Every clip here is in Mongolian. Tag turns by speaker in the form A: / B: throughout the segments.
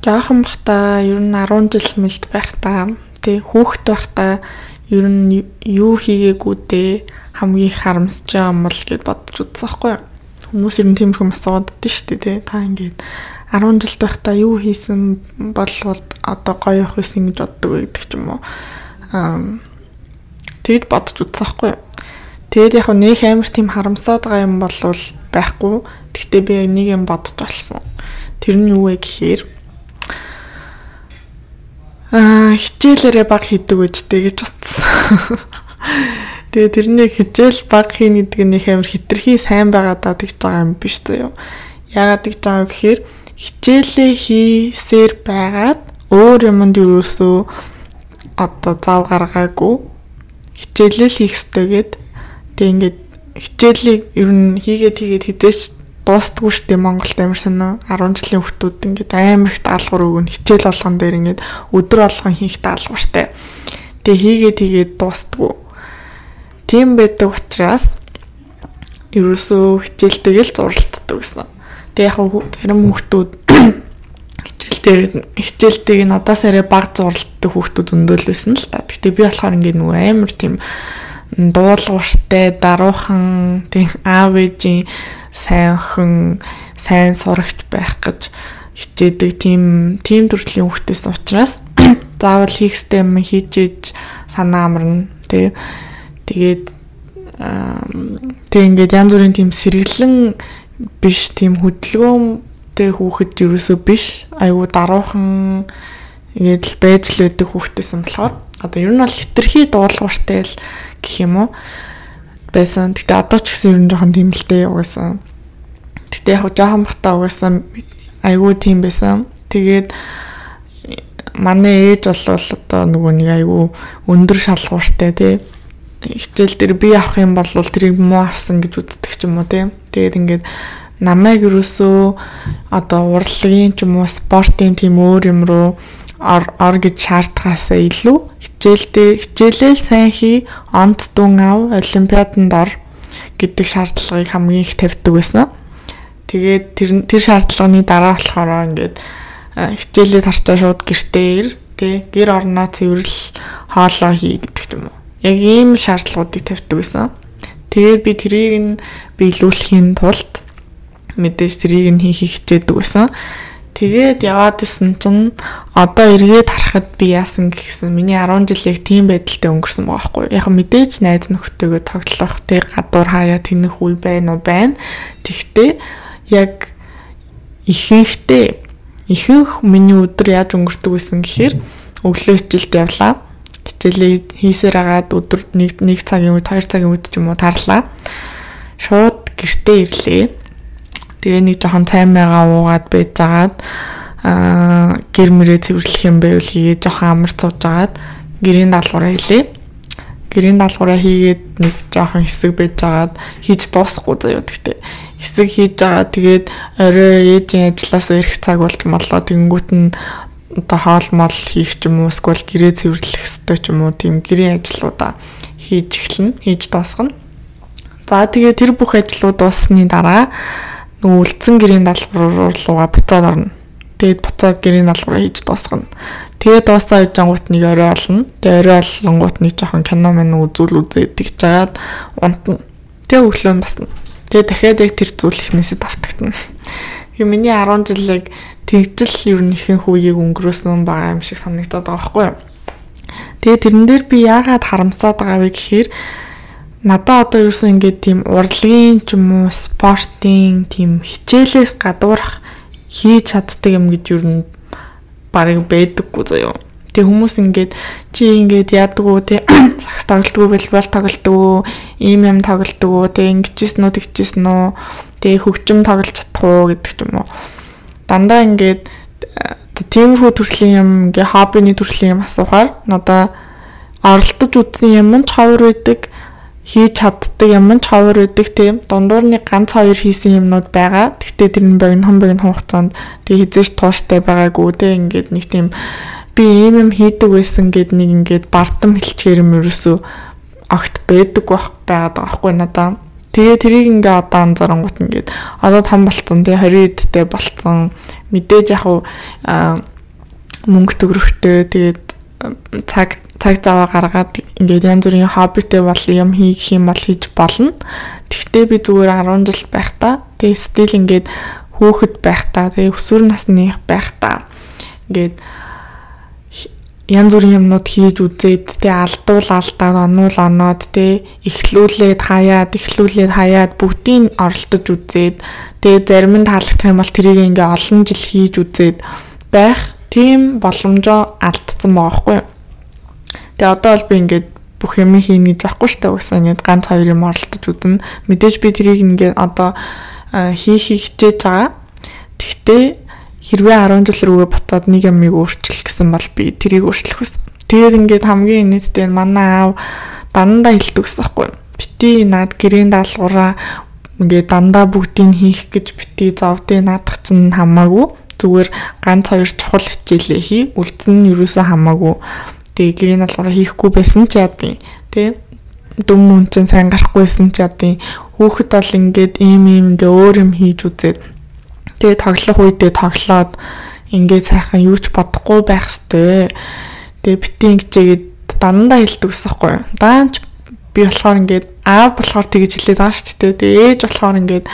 A: Жаахан бахта ер нь 10 жил мэлд байхдаа тий хүүхэд байхдаа ер нь юу хийгээгүй дээ хамгийн харамсаж байгаа юм бол гэд бодож юу? Хүмүүс ер нь тиймэрхүү асууад ддээ шүү дээ тий. Та ингээд 10 жил байхдаа юу хийсэн бол одоо гоё явах гэсэн гэж боддог гэдэг ч юм уу. Аа тэгж бодож үзсэн байхгүй юу? Тэгээд яг нэг амар тийм харамсаад байгаа юм бол байхгүй. Гэхдээ би нэг юм бодож олсон. Тэр нь юу вэ гэхээр аа хичээлээрээ баг хийдэг үедтэй гэж утсан. Тэгээ тэрний хичээл баг хийн гэдэг нь их амар хитрхи сайн байгаад тэгж байгаа юм биш заяа. Яагаад тэгж байгаа гэхээр хичээлээ хийсээр байгаад өөр юмд юусоо одоо зав гаргаагүй хичээлэл хийх ёстойгээд тэг ингээд хичээлийг ер нь хийгээд хийгээд хизээч дуустгүй шүү дээ Монголд амар сонио 10 жилийн хүүхдүүд ингээд амар их даалгавар өгнө хичээл болгон дээр ингээд өдөр болгон хийх даалгавартай. Тэгээ хийгээд хийгээд дуустгүй. Тийм байдаг учраас ерөөсөө хичээлтэйг л зурлалддаг гэсэн. Тэгээ яг зарим хүүхдүүд хичээлтэй хичээлтэйг надаас арай баг зурлалддаг хүүхдүүд өндөөлсөн л та. Гэтэ би болохоор ингээд нөгөө амар тийм дуулууртай даруухан тийм аав ээжийн сайн охин сайн сурагч байх гэж хичээдэг тийм тийм төрлийн хүүхдээс учраас заавал хийхстэй юм хийж иж санаа амарна тий. Тэгээд тэг ингээд янз бүрийн тийм сэргэлэн биш тийм хөдөлгөөнтэй хүүхэд ерөөсөө биш. Айгу даруухан ингээд л байж л байдаг хүүхдээсэн болохоор одоо ер нь бол хитрхи дуулууртай л гэх юм уу байсан. Гэтэ одоо ч гэсэн ер нь жоохон дээ угаасаа. Гэтэ яг жоохон бата угаасаа айгүй тийм байсан. Тэгээд манай ээж бол одоо нөгөө нэг айгүй өндөр шалгууртай тий хичээл дээр би авах юм бол тэрийг муу авсан гэж үздэг ч юм уу тий тэгээд ингээд намайг юусоо одоо урлагийн ч юм уу спортын тийм өөр юм руу ор гэж шаардхаасаа илүү хичээлдээ хичээлээ сайн хий онц дүн ав олимпиаданд ор гэдэг шаардлагыг хамгийн их тавьдаг байсан. Тэгээд тэр тэр шаардлагын дараа болохоор ингээд хичээлээ тарчаа шууд гэртээ ир тий гэр орноо цэвэрл хоолоо хий гэдэг юм уу. Яг ийм шаардлагуудыг тавьдаг байсан. Тэгээд би тэрийг нь биелүүлэхийн тулд мэдээж тэрийг нь хийх хичээдэг байсан. Тэгээд яваад исэн чинь одоо эргээд харахад би яасан гэсэн миний 10 жилийг тийм байдалтай өнгөрсөн байгаа байхгүй. Яг мэдээж найз нөхдөөгөө тоглох тэг гадуур хаяа тэнэх үе байна уу байна. Тэгтээ яг ихэнхдээ ихэнх миний өдөр яаж өнгөрдөг байсан гэхээр өглөө хичээлд явлаа. Хичээлээ хийсээр агаад өдөр 1 1 цагийн үед 2 цагийн үед ч юм уу тарлаа. Шууд гэртээ ирлээ Тэгээ нэг жоохон цаймаагаа уугаад байжгаад аа гэр мөрөө цэвэрлэх юм байвал хийгээд жоохон амар цуужгаад гэрийн даалгавраа хийлээ. Гэрийн даалгавраа хийгээд нэг жоохон хэсэг байжгаад хийж дуусахгүй заяа гэхдээ хэсэг хийж байгаа тэгээд орой ээжийн ажиллаас ирэх цаг болж молоо тэгэнгүүт нь одоо хоол мол хийх ч юм уу эсвэл гэрээ цэвэрлэх хэрэгтэй ч юм уу тийм гэрийн ажлуудаа хийж эхэлнэ хийж дуусгана. За тэгээ тэр бүх ажлууд дууссаны дараа нөгөө үлдсэн гэрийн даалгавар руугаа буцаад орно. Тэгээд буцаад гэрийн даалгавраа хийж дуусгана. Тэгээд дуусаа хийж ангуут нэг орой олно. Тэгээд орой олонгууд нэг жоохон кино мэн үзүүл үзээд тэгж жагаад унтна. Тэгээд өглөө нь басна. Тэгээд дахиад яг тэр зүйл ихнээсээ давтагдана. Тэгээ миний 10 жилиг тэгжил ер нь ихэнх үеийг өнгөрөөсөн байгаа юм шиг санагдаад байгаа байхгүй юу? Тэгээ тэрэн дээр би яагаад харамсаад байгаа вэ гэхээр надаа одоо ерөөсөн ингээд тийм урлагийн ч юм уу спортын тийм хичээлээс гадуурх хийж чаддаг юм гэж юу н барыг байдаггүй заяа. Тэг хүмүүс ингээд чи ингээд яадаггүй те сакс тоглолтгүй волейбол тоглолтгүй ийм юм тоглолтгүй те ингэжсэн үү тэгжсэн үү тэг хөгжим тоглож чадах уу гэдэг ч юм уу. Дандаа ингээд тиймэрхүү төрлийн юм ингээ хоббиний төрлийн юм асуухаар надаа оролдож үзсэн юм нь чавар байдаг хийж чаддаг юм ч ховор өгдөг тийм. Дундуур нэг ганц хоёр хийсэн юмнууд байгаа. Гэхдээ тэр нь богинохон богино хугацаанд тэг хизээш тууштай байгаагүй те. Ингээд нэг тийм би ийм юм хийдэг байсан гэд нэг ингээд бардам хэлчихэр юм ерөөсөө огт байдаг байх байгаад байгаа хгүй надаа. Тэгээ тэрийг ингээ одоо анзаарангууд ингээд. Одоо том болцсон тий 20 эдтэй болцсон мэдээж яг уу мөнгө төгрөгтэй. Тэгээд цаг цаг заваа гаргаад ингээд янз бүрийн хоббитэй бол юм хийх юм бол хийж болно. Тэгвэл би зүгээр 10 жил байхдаа тэгээд стил ингээд хөөхд байхдаа тэгээд өсвөр насных байхдаа ингээд янз бүрийн юмнууд хийж үзээд тэ алдуул алдаад онуул оноод тэ ихлүүлээд хаяад ихлүүлээд хаяад бүгдийг оролдож үзээд тэгээ зарим нь таалагдах юм бол тэрийг ингээ олон жил хийж үзээд байх тийм боломжоо алдсан байгаа хгүй. Тэгээ одоо бол би ингээд бүх юм хийнэ гэж байхгүй шүү дээ. Угсаа ингээд ганц хоёр юм оролдож үзнэ. Мэдээж би тэрийг ингээд одоо хийх хичээж байгаа. Тэгтээ хэрвээ 10 жил рүүгээ буцаад нэг ямыг өөрчлөх гэсэн бол би тэрийг өөрчлөх байсан. Тэгээд ингээд хамгийн нийтдээ манай аав дандаа хэлдэг гэсэн байхгүй. Бити над гэрийн даалгавраа ингээд дандаа бүгдийг хийх гэж бити зовдیں۔ наадах чинь хамаагүй зүгээр ганц хоёр чухал хичээлээ хий. Үлдсэн нь юусоо хамаагүй дээдлийн алгаараа хийхгүй байсан ч яадын тий дүм мөн ч сайн гарахгүйсэн ч яадын хүүхэд бол ингээд ийм ийм ингээ өөр юм хийж үзээд тэгээ тоглох үедээ тоглоод ингээд сайхан юу ч бодохгүй байх хэвээр тэгээ битэн гэжээгээд дандаа хилдэгсэхгүй даанч би болохоор ингээд аа болохоор тэгж хэлээд байгаа шүү дээ. Тэгээ ээж болохоор ингээд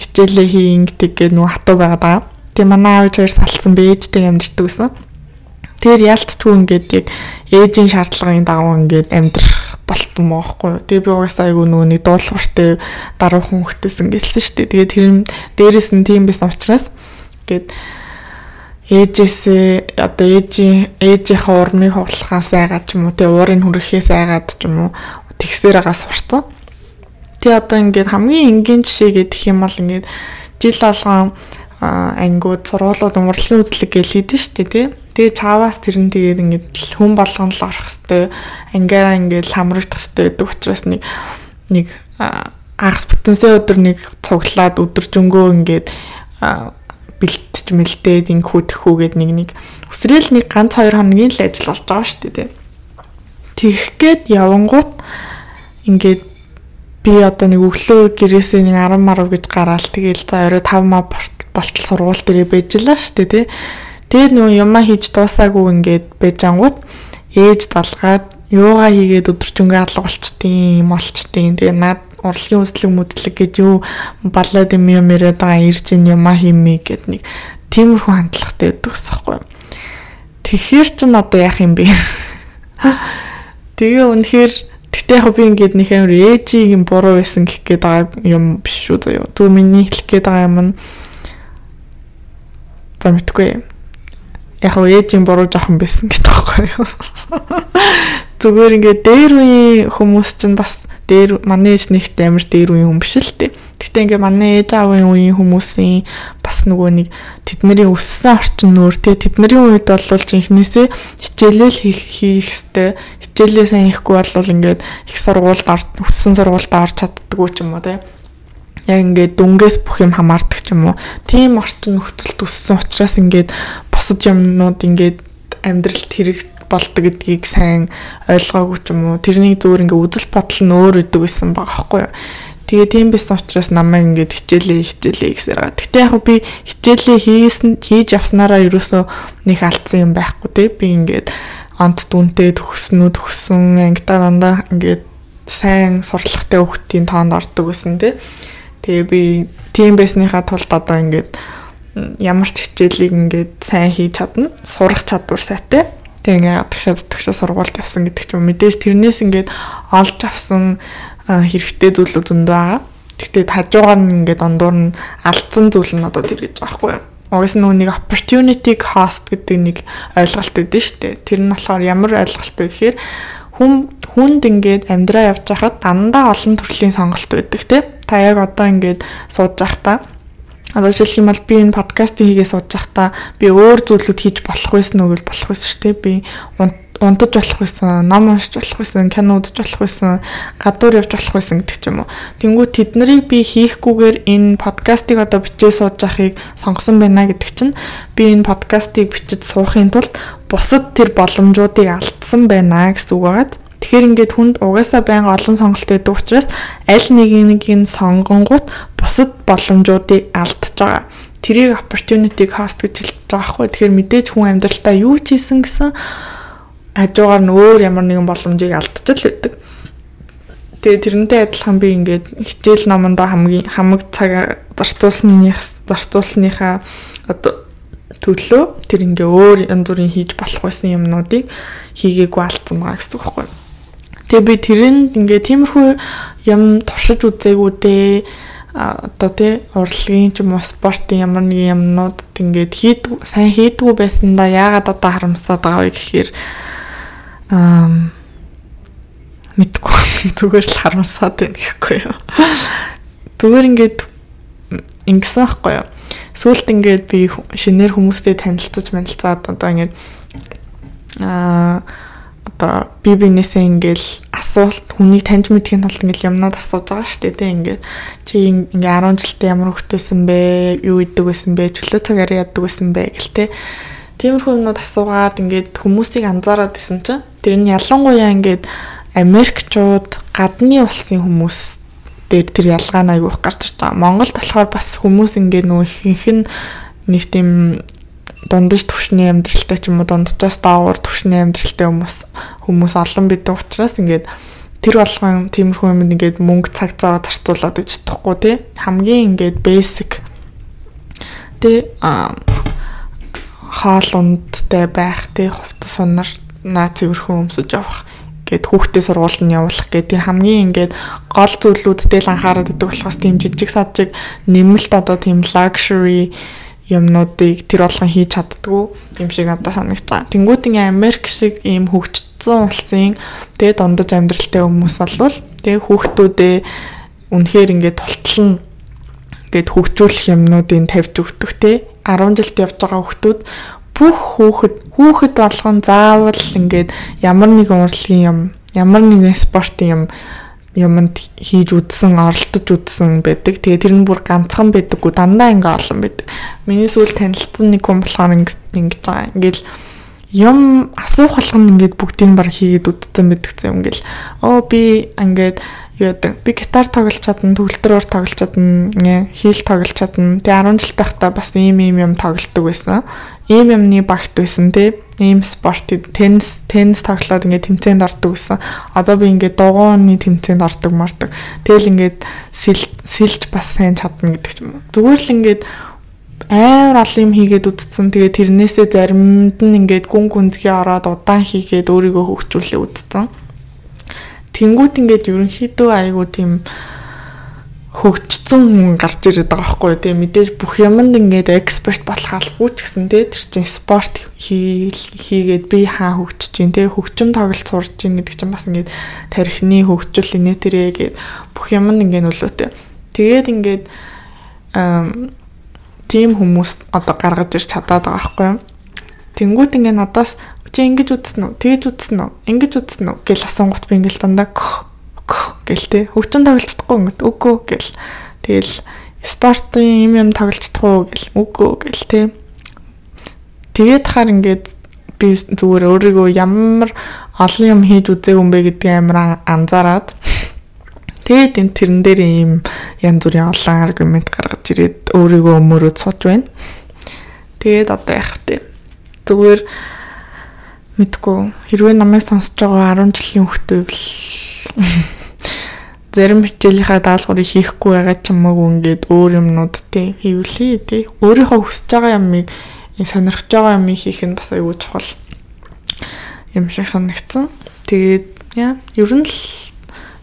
A: хичээлээ хийнг тэгээ нүү хатуу байгаад байгаа Тэгээ манай аав хоёр салсан бэжтэй амьдэрдэг гэсэн. Тэгэхээр яалтчгүй ингээд яг ээжийн шаардлагын дагуу ингээд амьдрах болтон моохгүй. Тэгээ би угаасаа айгүй нөгөө нэг дуулууртай даруухан хөхтөсөн гэлсэн шүү дээ. Тэгээ тэр дээрэс нь тийм байсан учраас гээд ээжээсээ одоо ээжийн ээжийнхээ урмыг хугалахаас айгаад ч юм уу тэгээ уурыг хүрэхээс айгаад ч юм уу тэгсээр агаас сурцсан. Тэгээ одоо ингээд хамгийн энгийн жишээ гэдэг юм бол ингээд жил болгон ангууд сургуулиуд урлагийн үзлэг гэл хийдэж штэ тий. Тэгээ чаваас тэр нь тэгээд ингээд хүн болгон л орох хэвээр ангаараа ингээд хамрагдах хэвээр байдаг учраас нэг нэг агас бүтэнсээ өдөр нэг цуглаад өдөржөнгөө ингээд бэлтж мэлдээд инхүү тэхүүгээд нэг нэг өсрөөл нэг ганц 2 хоногийн л ажил болж байгаа штэ тий. Тэгэх гээд явангуут ингээд би одоо нэг өглөө гэрээсээ нэг 10 марав гэж гараал тэгээл за орой 5 маа болтол сургууль дээрээ байжлаа штэ тий. Тэгээд нөгөө юмаа хийж дуусаагүй ингээд байжангууд ээж далгаад юугаа хийгээд өдөржингөө алга болчтiin молчтiin. Тэгээ над урлагийн үзлэг мүдлэг гэж юу балаад юм юм яриад байгаа ирж ин юмаа хиймээ гэд нэг тиймэрхүү хандлагатай гэсэхгүй. Тэгэхээр ч н одоо яах юм бэ? Тэгээ үнэхээр Гэтэ яг би ингээд нэг амар ээжийг буруу байсан гэх гээд байгаа юм биш шүү заяа. Зөв миний хэлэх гээд байгаа юм нь За мэдгүй. Яг нь ээжийн буруу жоохон байсан гэдэг байхгүй юу. Зүгээр ингээд дээр үеийн хүмүүс чинь бас дээр манай ээж нэгт амар дээр үеийн хүн биш л тээ. Гэтэ ингээ манай ээж аавын үеийн хүмүүсийн бас нөгөө нэг тэдний өссөн орчин нөр те тэдний үед бол жинхнээсээ хичээлэл хийх хэвээр хичээлээ сайн хийхгүй бол ингээд их сургуульд өссөн сургуульд орж чаддгүй ч юм уу те яг ингээд дүнгээс бүх юм хамаардаг ч юм уу. Тийм орчин нөхцөлд өссөн учраас ингээд босод юмнууд ингээд амьдралд хэрэг болдог гэдгийг сайн ойлгоогүй ч юм уу. Тэрний зүгээр ингээд үзэл бодол нь өөр өдөг байсан байгаа байхгүй юу. Тэгээ тийм байсан учраас намайг ингээд хичээлээ хичээлээ гэсээр байгаа. Гэтэ яг би хичээлээ хийсэн хийж явснараа ерөөсөө нэг алдсан юм байхгүй те. Би ингээд онт дүнтэй төгснүү төгсөн ангидаа дандаа ингээд сайн сурлагатай хүүхдийн тоонд ордог гэсэн те. Тэгээ би тийм байсныхаа тулд одоо ингээд ямар ч хичээлийг ингээд сайн хийж чадна. Сурах чадвар сайтай. Тэгээ ингээд гадагшаа зүтгэшээ сургуульд явсан гэдэг ч юм мэдээж тэрнээс ингээд олж авсан хэрэгтэй зүйлүүд зөндөө байгаа. Гэхдээ хажуугаар нь ингээд ондуур нь алдсан зүйл нь одоо тэр гэж байгаа байхгүй юу? Угаас нөгөө нэг opportunity cost гэдэг нэг ойлголт өгдөө шүү дээ. Тэр нь болохоор ямар ойлголт вэ гэхээр хүн хүнд ингээд амьдраа явж байхад дандаа олон төрлийн сонголт байдаг тийм та яг одоо ингээд сууж байхдаа Одоо жишээлх юм бол би энэ подкастыг хийгээ сууж байхдаа би өөр зүйлүүд хийж болох байсан уу гэж болох байсан шүү дээ. Би унтаж болох байсан, ном уншиж болох байсан, кино үзэж болох байсан, гадуур явж болох байсан гэдэг ч юм уу. Тэнгүү тэднийг би хийхгүйгээр энэ подкастыг одоо бичээ сууж байхыг сонгосон байна гэдэг чинь би энэ подкастыг бичиж суухын тулд бусад тэр боломжуудыг алдсан байна гэсэн үг байгаад Тэгэхээр ингээд хүнд угаасаа байнга олон сонголт байдаг учраас аль нэг нэг нь сонгонгууд бусад боломжуудыг алдчихж байгаа. Тэрийг opportunity cost гэж хэлж байгаа хгүй. Тэгэхээр мэдээж хүн амьдралтаа юу ч хийсэн гэсэн хажуугаар нь өөр ямар нэгэн боломжийг алдчихл байдаг. Тэгээ тэрнтэй адилхан би ингээд хичээл номондоо хамгийн хамаг цаг зарцуулсных зарцуулсныхаа одоо төлөө тэр ингээ өөр янз бүрийн хийж болох байсан юмнуудыг хийгээгүй алдсан байгаа гэсэн үг байхгүй. Тэгээ би тэрэнд ингээ тиймэрхүү юм туршиж үзээгүй дээ одоо тий урлагийн ч юм уу спортын ямар нэг юмнууд ингээд хийд сайн хийдгүү байсандаа яагаад одоо харамсаад байгаа вэ гэхээр аа мэдгүй зүгээр л харамсаад байна гэхгүй юу. Зүгээр ингээд ингэсэн байхгүй юу. Сүүлд ингээд би шинээр хүмүүстэй танилцаж манилцаад одоо ингээд аа одоо би бинээсээ ингээл асуулт хүнийг таньж мэдхийн тулд ингээл юмнууд асууж байгаа шүү дээ тийм ингээд чи ингээ 10 жилдээ ямар хөвгт байсан бэ? Юу идэг байсан бэ? Чөлөө цагаар яадаг байсан бэ? гэл те. Тиймэрхүү юмнууд асуугаад ингээд хүмүүсийг анзаараад исэн чинь тэр нь ялангуяа ингээд Америкчууд гадны улсын хүмүүс дээр тэр ялгаа нь их гарч ирж байгаа. Монголд болохоор бас хүмүүс ингээд нөх ихэнх нь нэг тийм дундаж төвшний амьдралтай ч юм уу дунджаас даавар төвшний амьдралтай хүмүүс хүмүүс олон байдаг учраас ингээд тэр болгон тиймэрхүү юм ингээд мөнгө цаг цаа зарцуулаад гэж чадахгүй тий. Хамгийн ингээд basic тий хаал ундтай байх тий хувцас сунар наа цэвэрхэн өмсөж явах гээд хүүхдээ сургуульд нь явуулах гээд тэр хамгийн ингээд гол зүйлүүдтэй л анхаарал өгдөг болохоос тийм жижиг сажиг нэмэлт одоо тийм luxury юмнуудыг тэр болгон хийж чаддгүй юм шиг надад санагдаж байгаа. Тэнгүүд ингээ Америк шиг ийм хөгжсөн улсын тэгээ дундаж амьдралтай хүмүүс болвол тэгээ хүүхдүүдээ үнэхээр ингээ тултлан гээд хөгжүүлэх юмнуудыг тавьж өгдөг те 10 жилд явж байгаа хүүхдүүд бүх хүүхэд хүүхэд болгон заавал ингээд ямар нэгэн урлагийн юм ямар нэгэн спортын юм юмд хийж үдсэн, оролдож үдсэн байдаг. Тэгээ тэр нь бүр ганцхан байдаггүй, дандаа ингээ олон байдаг. Миний сүүл танилцсан нэг хүн болохоор ингэж байгаа. Ингээл юм асуух болгоно ингээд бүгдийг баг хийгээд үдсэн байдаг юм ингээл. Оо би ингээд яадаг. Би гитар тоглож чадна, төгөлтрөөр тоглож чадна, хийл тоглож чадна. Тэгээ 10 жил байхдаа бас ийм ийм юм тоглолдог байсан. Ийм юмны багт байсан тий ийм спорт теннис теннис тоглоод ингээд тэмцээнд ордог гэсэн. Одоо би ингээд дугууны тэмцээнд ордог мардаг. Тэгэл ингээд сэлж бас сайн чадна гэдэг ч юм уу. Зүгээр л ингээд амар олон юм хийгээд үдцсэн. Тэгээ тэрнээсээ заримд нь ингээд гүн гүнзгий ороод удаан хийгээд өөрийгөө хөгжүүлээ үдцсэн. Тэнгүүт ингээд ерөнхийдөө айгу тийм хөгжсөн хүн гарч ирээд байгаа байхгүй тийм мэдээж бүх юмд ингээд эксперт болох албагүй ч гэсэн тийм тэр чинь спорт хийгээд би хаа хөгжиж чинь тийм хөгжим тоглолт сурж чинь гэдэг чинь бас ингээд тархины хөгжил инээ тэрэ гээд бүх юмд ингээд нөлөөтэй. Тэгээд ингээд тийм хүмүүс одоо гаргаж ирч чадаад байгаа байхгүй юу? Тэнгүүт ингээд надаас чи ингэж үзсэн үү? Тэгэж үзсэн үү? Ингэж үзсэн үү? гэл асуунгут би ингээл дандаа гэл те хөгжин тоглож чадахгүй ингээд үгүй гэл тэгэл спортын юм юм тоглож чадахгүй гэл үгүй гэл те тэгээд хаар ингээд би зүгээр өөрийгөө ямар олон юм хийж үзээг юм бэ гэдгийг амар анзаараад тэгээд энэ тэрэн дээр ийм янз бүрийн олон аргумент гаргаж ирээд өөрийгөө өмөрөөд сууж байна. Тэгээд одоо яах вэ? Зүгээр мэдгүй хэрвээ намайг сонсож байгаа 10 жилийн хүүхдүүд зарим хичээлийнхаа даалгаврыг хийхгүй байгаа ч юм уу ингээд өөр юмнууд тий хийвлээ тий өөрийнхөө хүсэж байгаа ямыг сонирхож байгаа юмыг хийх нь бас аюул чухал юм шиг санагдсан. Тэгээд яа ер нь л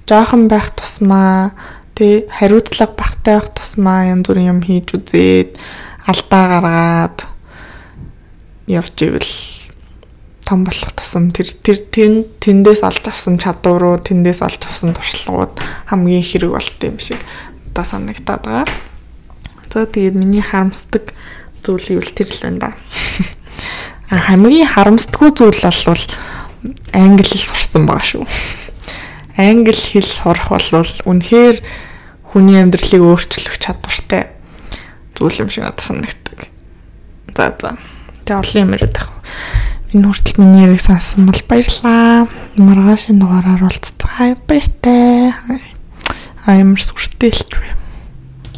A: жоохон байх тусмаа тий хариуцлага багтай байх тусмаа янз бүрийн юм хийж үзээд алдаа гаргаад явж ивэл том болох тусам тэр тэр тэндээс олж авсан чадваруу тэндээс олж авсан туршлагууд хамгийн хэрэг болт юм шиг одоо санагтаад байгаа. За тэгээд миний харамсдаг зүйл юу л тэр л байна да. Хамгийн харамсдаггүй зүйл бол англи хэл сурсан байгаа шүү. Англи хэл сурах бол үнэхээр хүний амьдралыг өөрчлөх чадвартай зүйл юм шиг надад санагддаг. За за. Тэгээ олон юм яриад байх. Энэ хүртэл миний яриг сонсон бол баярлаа. Маргааш энэ дугаараар уулзцгаая. Баяртай. Аа ямар сүртэй л ч вэ.